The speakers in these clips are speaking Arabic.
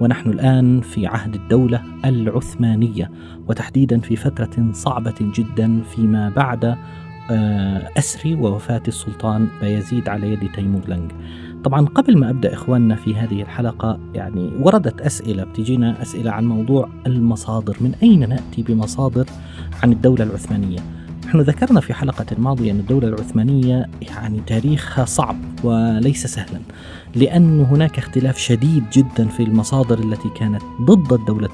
ونحن الآن في عهد الدولة العثمانية وتحديدا في فترة صعبة جدا فيما بعد آه، أسر ووفاة السلطان بايزيد على يد تيمور لنج. طبعا قبل ما أبدأ إخواننا في هذه الحلقة يعني وردت أسئلة بتجينا أسئلة عن موضوع المصادر من أين نأتي بمصادر عن الدولة العثمانية نحن ذكرنا في حلقة ماضية أن الدولة العثمانية يعني تاريخها صعب وليس سهلا لأن هناك اختلاف شديد جدا في المصادر التي كانت ضد الدولة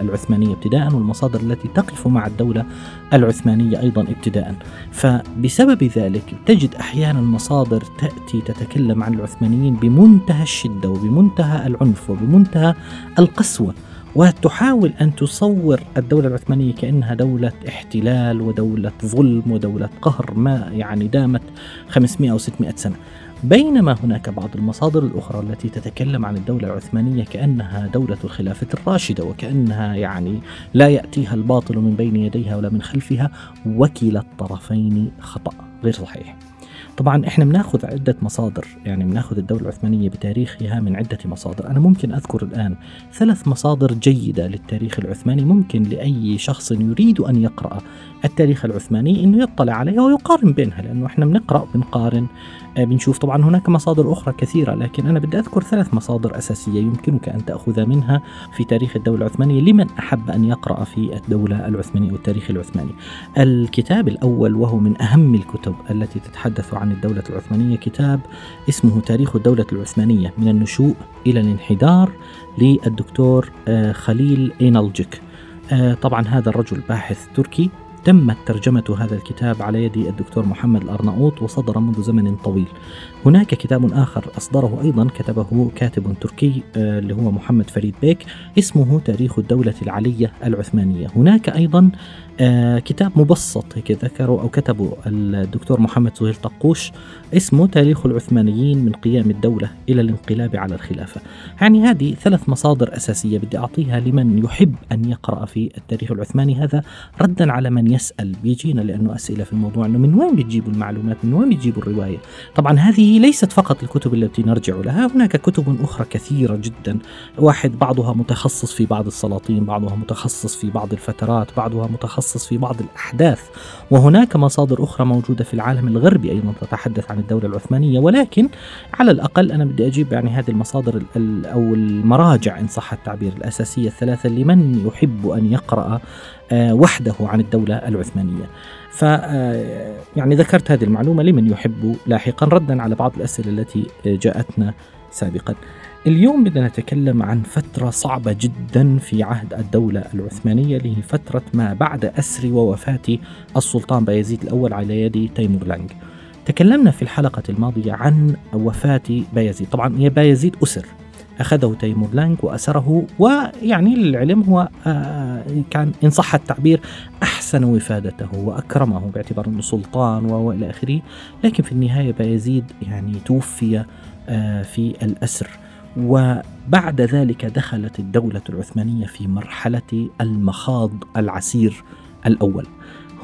العثمانية ابتداء والمصادر التي تقف مع الدولة العثمانية أيضا ابتداء. فبسبب ذلك تجد أحيانا مصادر تأتي تتكلم عن العثمانيين بمنتهى الشدة وبمنتهى العنف وبمنتهى القسوة. وتحاول أن تصور الدولة العثمانية كأنها دولة احتلال ودولة ظلم ودولة قهر ما يعني دامت 500 أو 600 سنة. بينما هناك بعض المصادر الأخرى التي تتكلم عن الدولة العثمانية كأنها دولة الخلافة الراشدة وكأنها يعني لا يأتيها الباطل من بين يديها ولا من خلفها وكلا الطرفين خطأ. غير صحيح. طبعا إحنا بناخذ عدة مصادر يعني بناخذ الدولة العثمانية بتاريخها من عدة مصادر أنا ممكن أذكر الآن ثلاث مصادر جيدة للتاريخ العثماني ممكن لأي شخص يريد أن يقرأ التاريخ العثماني إنه يطلع عليها ويقارن بينها لأنه إحنا بنقرأ بنقارن آه، بنشوف طبعا هناك مصادر أخرى كثيرة لكن أنا بدي أذكر ثلاث مصادر أساسية يمكنك أن تأخذ منها في تاريخ الدولة العثمانية لمن أحب أن يقرأ في الدولة العثمانية والتاريخ العثماني. الكتاب الأول وهو من أهم الكتب التي تتحدث عن الدولة العثمانية كتاب اسمه تاريخ الدولة العثمانية من النشوء إلى الانحدار للدكتور آه، خليل إينالجيك. آه، طبعا هذا الرجل باحث تركي تمت ترجمة هذا الكتاب على يد الدكتور محمد الأرناؤوط وصدر منذ زمن طويل هناك كتاب آخر أصدره أيضا كتبه كاتب تركي آه، اللي هو محمد فريد بيك اسمه تاريخ الدولة العلية العثمانية. هناك أيضا آه، كتاب مبسط هيك أو كتبه الدكتور محمد سهيل طقوش اسمه تاريخ العثمانيين من قيام الدولة إلى الانقلاب على الخلافة. يعني هذه ثلاث مصادر أساسية بدي أعطيها لمن يحب أن يقرأ في التاريخ العثماني هذا. ردا على من يسأل بيجينا لأنه أسئلة في الموضوع أنه من وين بتجيبوا المعلومات؟ من وين بتجيبوا الرواية؟ طبعا هذه ليست فقط الكتب التي نرجع لها هناك كتب أخرى كثيرة جدا. واحد بعضها متخصص في بعض السلاطين بعضها متخصص في بعض الفترات بعضها متخصص في بعض الأحداث. وهناك مصادر أخرى موجودة في العالم الغربي أيضا تتحدث عن الدولة العثمانية. ولكن على الأقل أنا بدي أجيب يعني هذه المصادر أو المراجع إن صح التعبير الأساسية الثلاثة لمن يحب أن يقرأ وحده عن الدولة العثمانية. ف آه، يعني ذكرت هذه المعلومة لمن يحب لاحقا ردا على بعض الأسئلة التي جاءتنا سابقا. اليوم بدنا نتكلم عن فترة صعبة جدا في عهد الدولة العثمانية اللي هي فترة ما بعد أسر ووفاة السلطان بايزيد الأول على يد تيمور لانج تكلمنا في الحلقة الماضية عن وفاة بايزيد طبعا يا بايزيد أسر. أخذه تيمور لانج وأسره ويعني للعلم هو آه، كان إن صح التعبير أحسن وفادته وأكرمه باعتبار أنه سلطان وإلى آخره. لكن في النهاية بايزيد يعني توفي آه، في الأسر. وبعد ذلك دخلت الدولة العثمانية في مرحلة المخاض العسير الأول.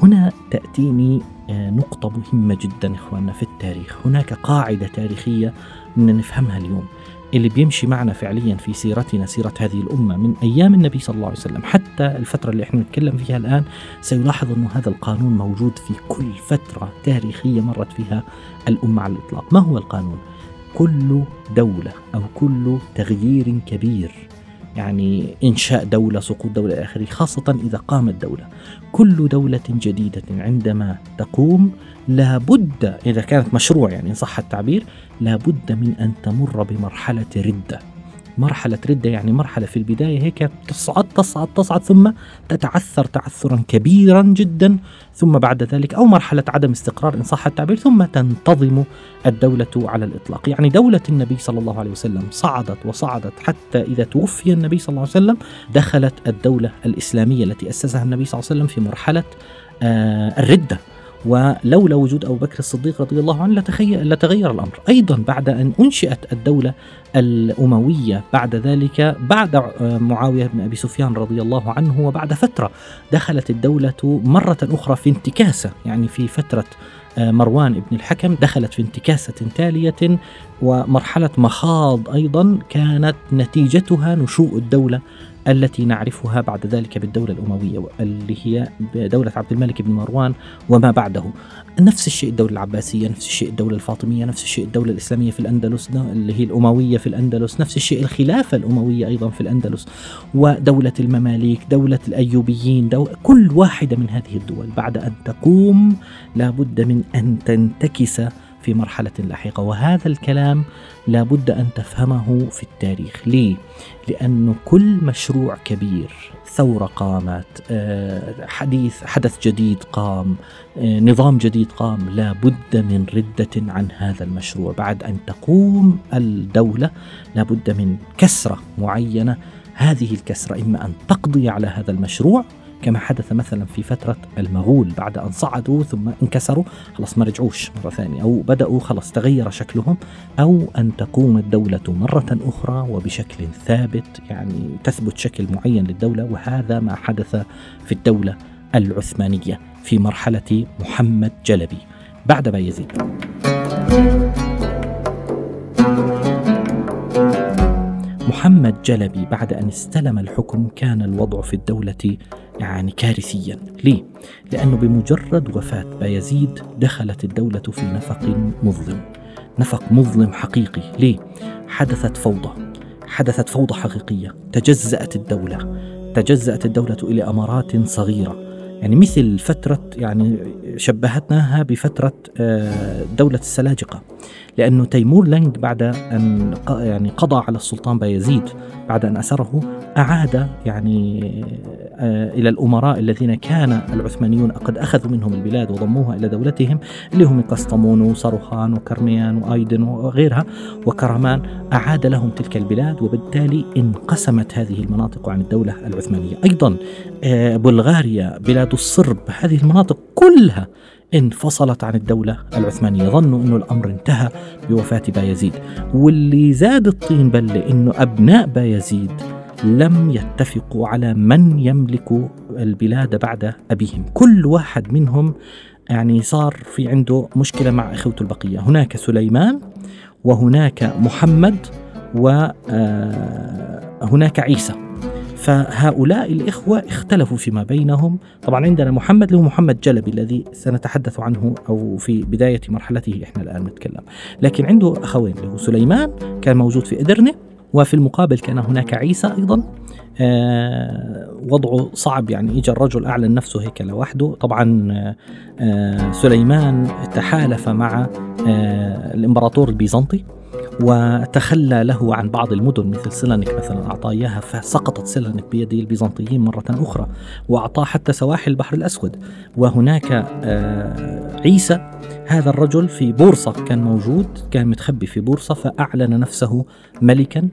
هنا تأتيني آه، نقطة مهمة جدا إخواننا في التاريخ. هناك قاعدة تاريخية نفهمها اليوم. اللي بيمشي معنا فعليا في سيرتنا سيرة هذه الأمة من أيام النبي صلى الله عليه وسلم حتى الفترة اللي إحنا نتكلم فيها الآن سيلاحظ أنه هذا القانون موجود في كل فترة تاريخية مرت فيها الأمة على الإطلاق ما هو القانون؟ كل دولة أو كل تغيير كبير يعني إنشاء دولة سقوط دولة آخره خاصة إذا قامت دولة. كل دولة جديدة عندما تقوم لابد إذا كانت مشروع يعني إن صح التعبير لابد من أن تمر بمرحلة ردة. مرحلة ردة يعني مرحلة في البداية هيك تصعد تصعد تصعد ثم تتعثر تعثرا كبيرا جدا ثم بعد ذلك أو مرحلة عدم استقرار إن صح التعبير ثم تنتظم الدولة على الإطلاق. يعني دولة النبي صلى الله عليه وسلم صعدت وصعدت حتى إذا توفي النبي صلى الله عليه وسلم دخلت الدولة الإسلامية التي أسسها النبي صلى الله عليه وسلم في مرحلة الردة. ولولا وجود أبو بكر الصديق رضي الله عنه لتغير الأمر. أيضا بعد أن أنشئت الدولة الأموية بعد ذلك بعد معاوية بن أبي سفيان رضي الله عنه وبعد فترة دخلت الدولة مرة أخرى في انتكاسة. يعني في فترة مروان بن الحكم دخلت في انتكاسة تالية ومرحلة مخاض أيضا كانت نتيجتها نشوء الدولة التي نعرفها بعد ذلك بالدولة الأموية اللي هي دولة عبد الملك بن مروان وما بعده. نفس الشيء الدولة العباسية نفس الشيء الدولة الفاطمية نفس الشيء الدولة الإسلامية في الأندلس اللي هي الأموية في الأندلس نفس الشيء الخلافة الأموية أيضا في الأندلس. ودولة المماليك دولة الأيوبيين دولة كل واحدة من هذه الدول بعد أن تقوم لابد من أن تنتكس في مرحلة لاحقة. وهذا الكلام لابد أن تفهمه في التاريخ. ليه؟ لأنه كل مشروع كبير ثورة قامت آه، حديث حدث جديد قام آه، نظام جديد قام. لابد من ردة عن هذا المشروع. بعد أن تقوم الدولة لابد من كسرة معينة. هذه الكسرة إما أن تقضي على هذا المشروع كما حدث مثلا في فترة المغول بعد أن صعدوا ثم انكسروا. خلاص ما رجعوش مرة ثانية. أو بدأوا خلاص تغير شكلهم. أو أن تقوم الدولة مرة أخرى وبشكل ثابت يعني تثبت شكل معين للدولة. وهذا ما حدث في الدولة العثمانية في مرحلة محمد جلبي. بعد بايزيد محمد جلبي بعد أن استلم الحكم كان الوضع في الدولة يعني كارثيا. ليه؟ لأنه بمجرد وفاة بايزيد دخلت الدولة في نفق مظلم. نفق مظلم حقيقي. ليه؟ حدثت فوضى. حدثت فوضى حقيقية. تجزأت الدولة. تجزأت الدولة إلى أمارات صغيرة. يعني مثل فترة يعني شبهتناها بفترة آه، دولة السلاجقة. لأنه تيمور لنج بعد أن يعني قضى على السلطان بايزيد بعد أن أسره أعاد يعني آه، إلى الأمراء الذين كان العثمانيون قد أخذوا منهم البلاد وضموها إلى دولتهم اللي هم قسطمون وصرخان وكرميان وأيدن وغيرها وكرمان أعاد لهم تلك البلاد وبالتالي انقسمت هذه المناطق عن الدولة العثمانية. أيضا آه، بلغاريا بلاد الصرب هذه المناطق كلها انفصلت عن الدولة العثمانية. ظنوا أنه الأمر انتهى بوفاة بايزيد. واللي زاد الطين بلة أنه أبناء بايزيد لم يتفقوا على من يملك البلاد بعد أبيهم. كل واحد منهم يعني صار في عنده مشكلة مع إخوته البقية. هناك سليمان وهناك محمد وهناك آه، عيسى. فهؤلاء الإخوة اختلفوا فيما بينهم. طبعا عندنا محمد هو محمد جلبي الذي سنتحدث عنه أو في بداية مرحلته إحنا الآن نتكلم. لكن عنده أخوين هو سليمان كان موجود في إدرنة وفي المقابل كان هناك عيسى أيضا. آه وضعه صعب يعني اجى الرجل أعلن نفسه هيك لوحده. طبعا آه سليمان تحالف مع آه الإمبراطور البيزنطي. وتخلى له عن بعض المدن مثل سلنك مثلا أعطاه إياها فسقطت سلنك بيد البيزنطيين مرة أخرى وأعطاه حتى سواحل البحر الأسود. وهناك آه، عيسى هذا الرجل في بورصة كان موجود كان متخبي في بورصة فأعلن نفسه ملكا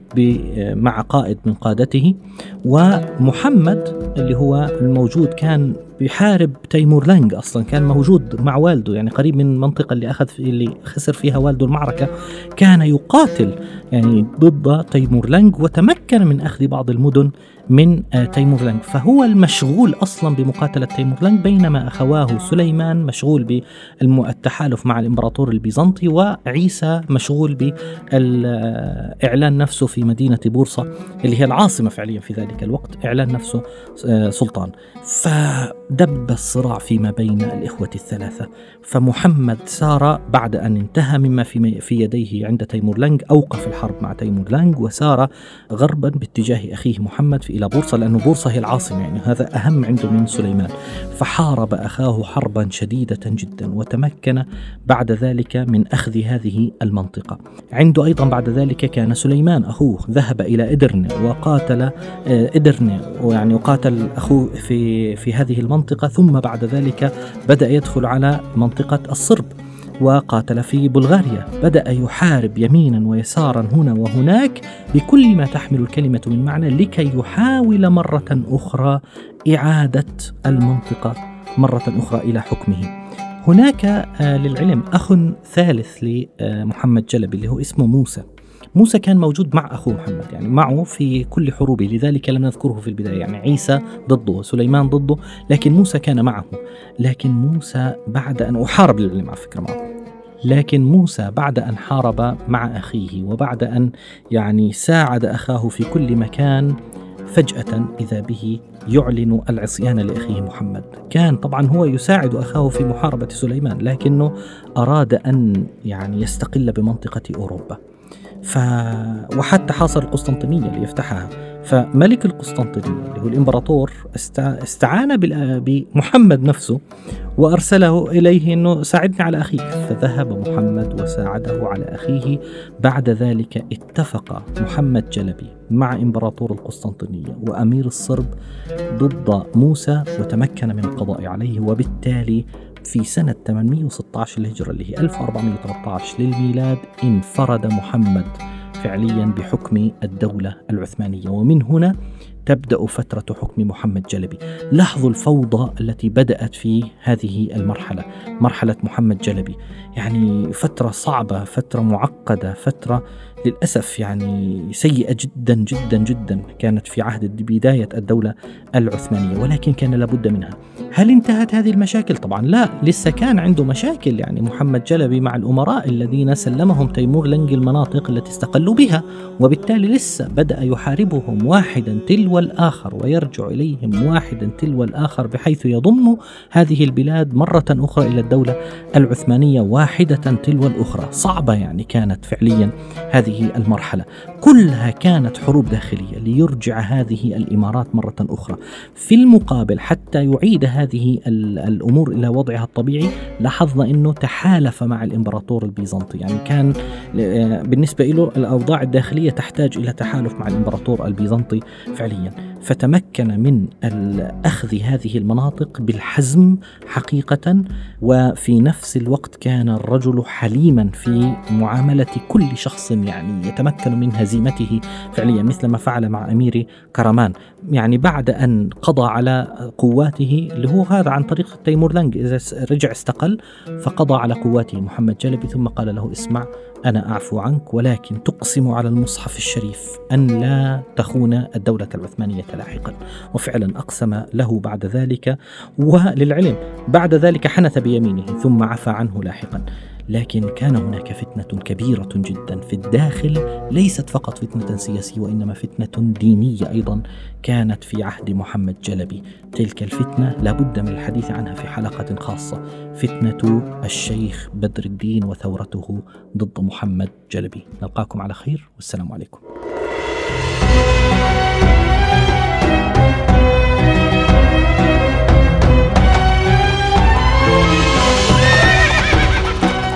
مع قائد من قادته. ومحمد اللي هو الموجود كان بيحارب تيمور لانج أصلا كان موجود مع والده يعني قريب من المنطقة اللي أخذ في اللي خسر فيها والده المعركة كان يقاتل يعني ضد تيمور لانج وتمكن من أخذ بعض المدن من آه، تيمور لانج فهو المشغول أصلا بمقاتلة تيمور لانج بينما أخواه سليمان مشغول بالتحالف مع الإمبراطور البيزنطي وعيسى مشغول بالإعلان نفسه في مدينة بورصة اللي هي العاصمة فعليا في ذلك الوقت إعلان نفسه آه، سلطان. فدب الصراع فيما بين الإخوة الثلاثة. فمحمد سار بعد أن انتهى مما في, يديه عند تيمور لانج أوقف الحرب مع تيمور لانج وسار غربا باتجاه أخيه محمد إلى بورصة لأنه بورصة هي العاصمة يعني هذا أهم عنده من سليمان. فحارب أخاه حربا شديدة جدا وتمكن بعد ذلك من أخذ هذه المنطقة. عنده أيضا بعد ذلك كان سليمان أخوه ذهب إلى إدرن وقاتل آه، إدرن ويعني وقاتل أخوه في, في هذه المنطقة ثم بعد ذلك بدأ يدخل على منطقة الصرب. وقاتل في بلغاريا. بدأ يحارب يمينا ويسارا هنا وهناك بكل ما تحمل الكلمة من معنى لكي يحاول مرة أخرى إعادة المنطقة مرة أخرى إلى حكمه. هناك آه، للعلم أخ ثالث لمحمد جلبي اللي هو اسمه موسى. موسى كان موجود مع أخوه محمد يعني معه في كل حروبه لذلك لم نذكره في البداية. يعني عيسى ضده سليمان ضده لكن موسى كان معه. لكن موسى بعد أن أحارب للعلم على فكرة معه. لكن موسى بعد أن حارب مع أخيه وبعد أن يعني ساعد أخاه في كل مكان فجأة إذا به يعلن العصيان لأخيه محمد، كان طبعا هو يساعد أخاه في محاربة سليمان لكنه أراد أن يعني يستقل بمنطقة أوروبا. ف وحتى حاصر القسطنطينية ليفتحها فملك القسطنطينية اللي هو الإمبراطور استعان بمحمد نفسه وأرسله إليه إنه ساعدني على اخيك فذهب محمد وساعده على أخيه. بعد ذلك اتفق محمد جلبي مع إمبراطور القسطنطينية وأمير الصرب ضد موسى وتمكن من القضاء عليه. وبالتالي في سنة 816 للهجرة اللي هي 1413 للميلاد انفرد محمد فعليا بحكم الدولة العثمانية. ومن هنا تبدأ فترة حكم محمد جلبي. لاحظوا الفوضى التي بدأت في هذه المرحلة مرحلة محمد جلبي. يعني فترة صعبة فترة معقدة فترة للأسف يعني سيئة جدا جدا جدا كانت في عهد بداية الدولة العثمانية ولكن كان لابد منها هل انتهت هذه المشاكل؟ طبعا لا لسه كان عنده مشاكل يعني محمد جلبي مع الأمراء الذين سلمهم تيمور لنج المناطق التي استقلوا بها وبالتالي لسه بدأ يحاربهم واحدا تلو الآخر ويرجع إليهم واحدا تلو الآخر بحيث يضم هذه البلاد مرة أخرى إلى الدولة العثمانية واحدة تلو الأخرى صعبة يعني كانت فعليا هذه المرحلة. كلها كانت حروب داخلية ليرجع هذه الإمارات مرة أخرى. في المقابل حتى يعيد هذه الأمور إلى وضعها الطبيعي لاحظنا أنه تحالف مع الإمبراطور البيزنطي. يعني كان آه، بالنسبة له الأوضاع الداخلية تحتاج إلى تحالف مع الإمبراطور البيزنطي فعليا. فتمكن من أخذ هذه المناطق بالحزم حقيقة وفي نفس الوقت كان الرجل حليما في معاملة كل شخص يعني يتمكن من هزيمته فعليا مثل ما فعل مع أمير كرمان. يعني بعد أن قضى على قواته اللي هو هذا عن طريق تيمور لانج إذا رجع استقل فقضى على قواته محمد جلبي ثم قال له اسمع أنا أعفو عنك ولكن تقسم على المصحف الشريف أن لا تخون الدولة العثمانية لاحقا. وفعلا أقسم له بعد ذلك وللعلم بعد ذلك حنث بيمينه ثم عفى عنه لاحقا. لكن كان هناك فتنة كبيرة جدا في الداخل ليست فقط فتنة سياسية وإنما فتنة دينية أيضا كانت في عهد محمد جلبي. تلك الفتنة لابد من الحديث عنها في حلقة خاصة. فتنة الشيخ بدر الدين وثورته ضد محمد جلبي. نلقاكم على خير والسلام عليكم.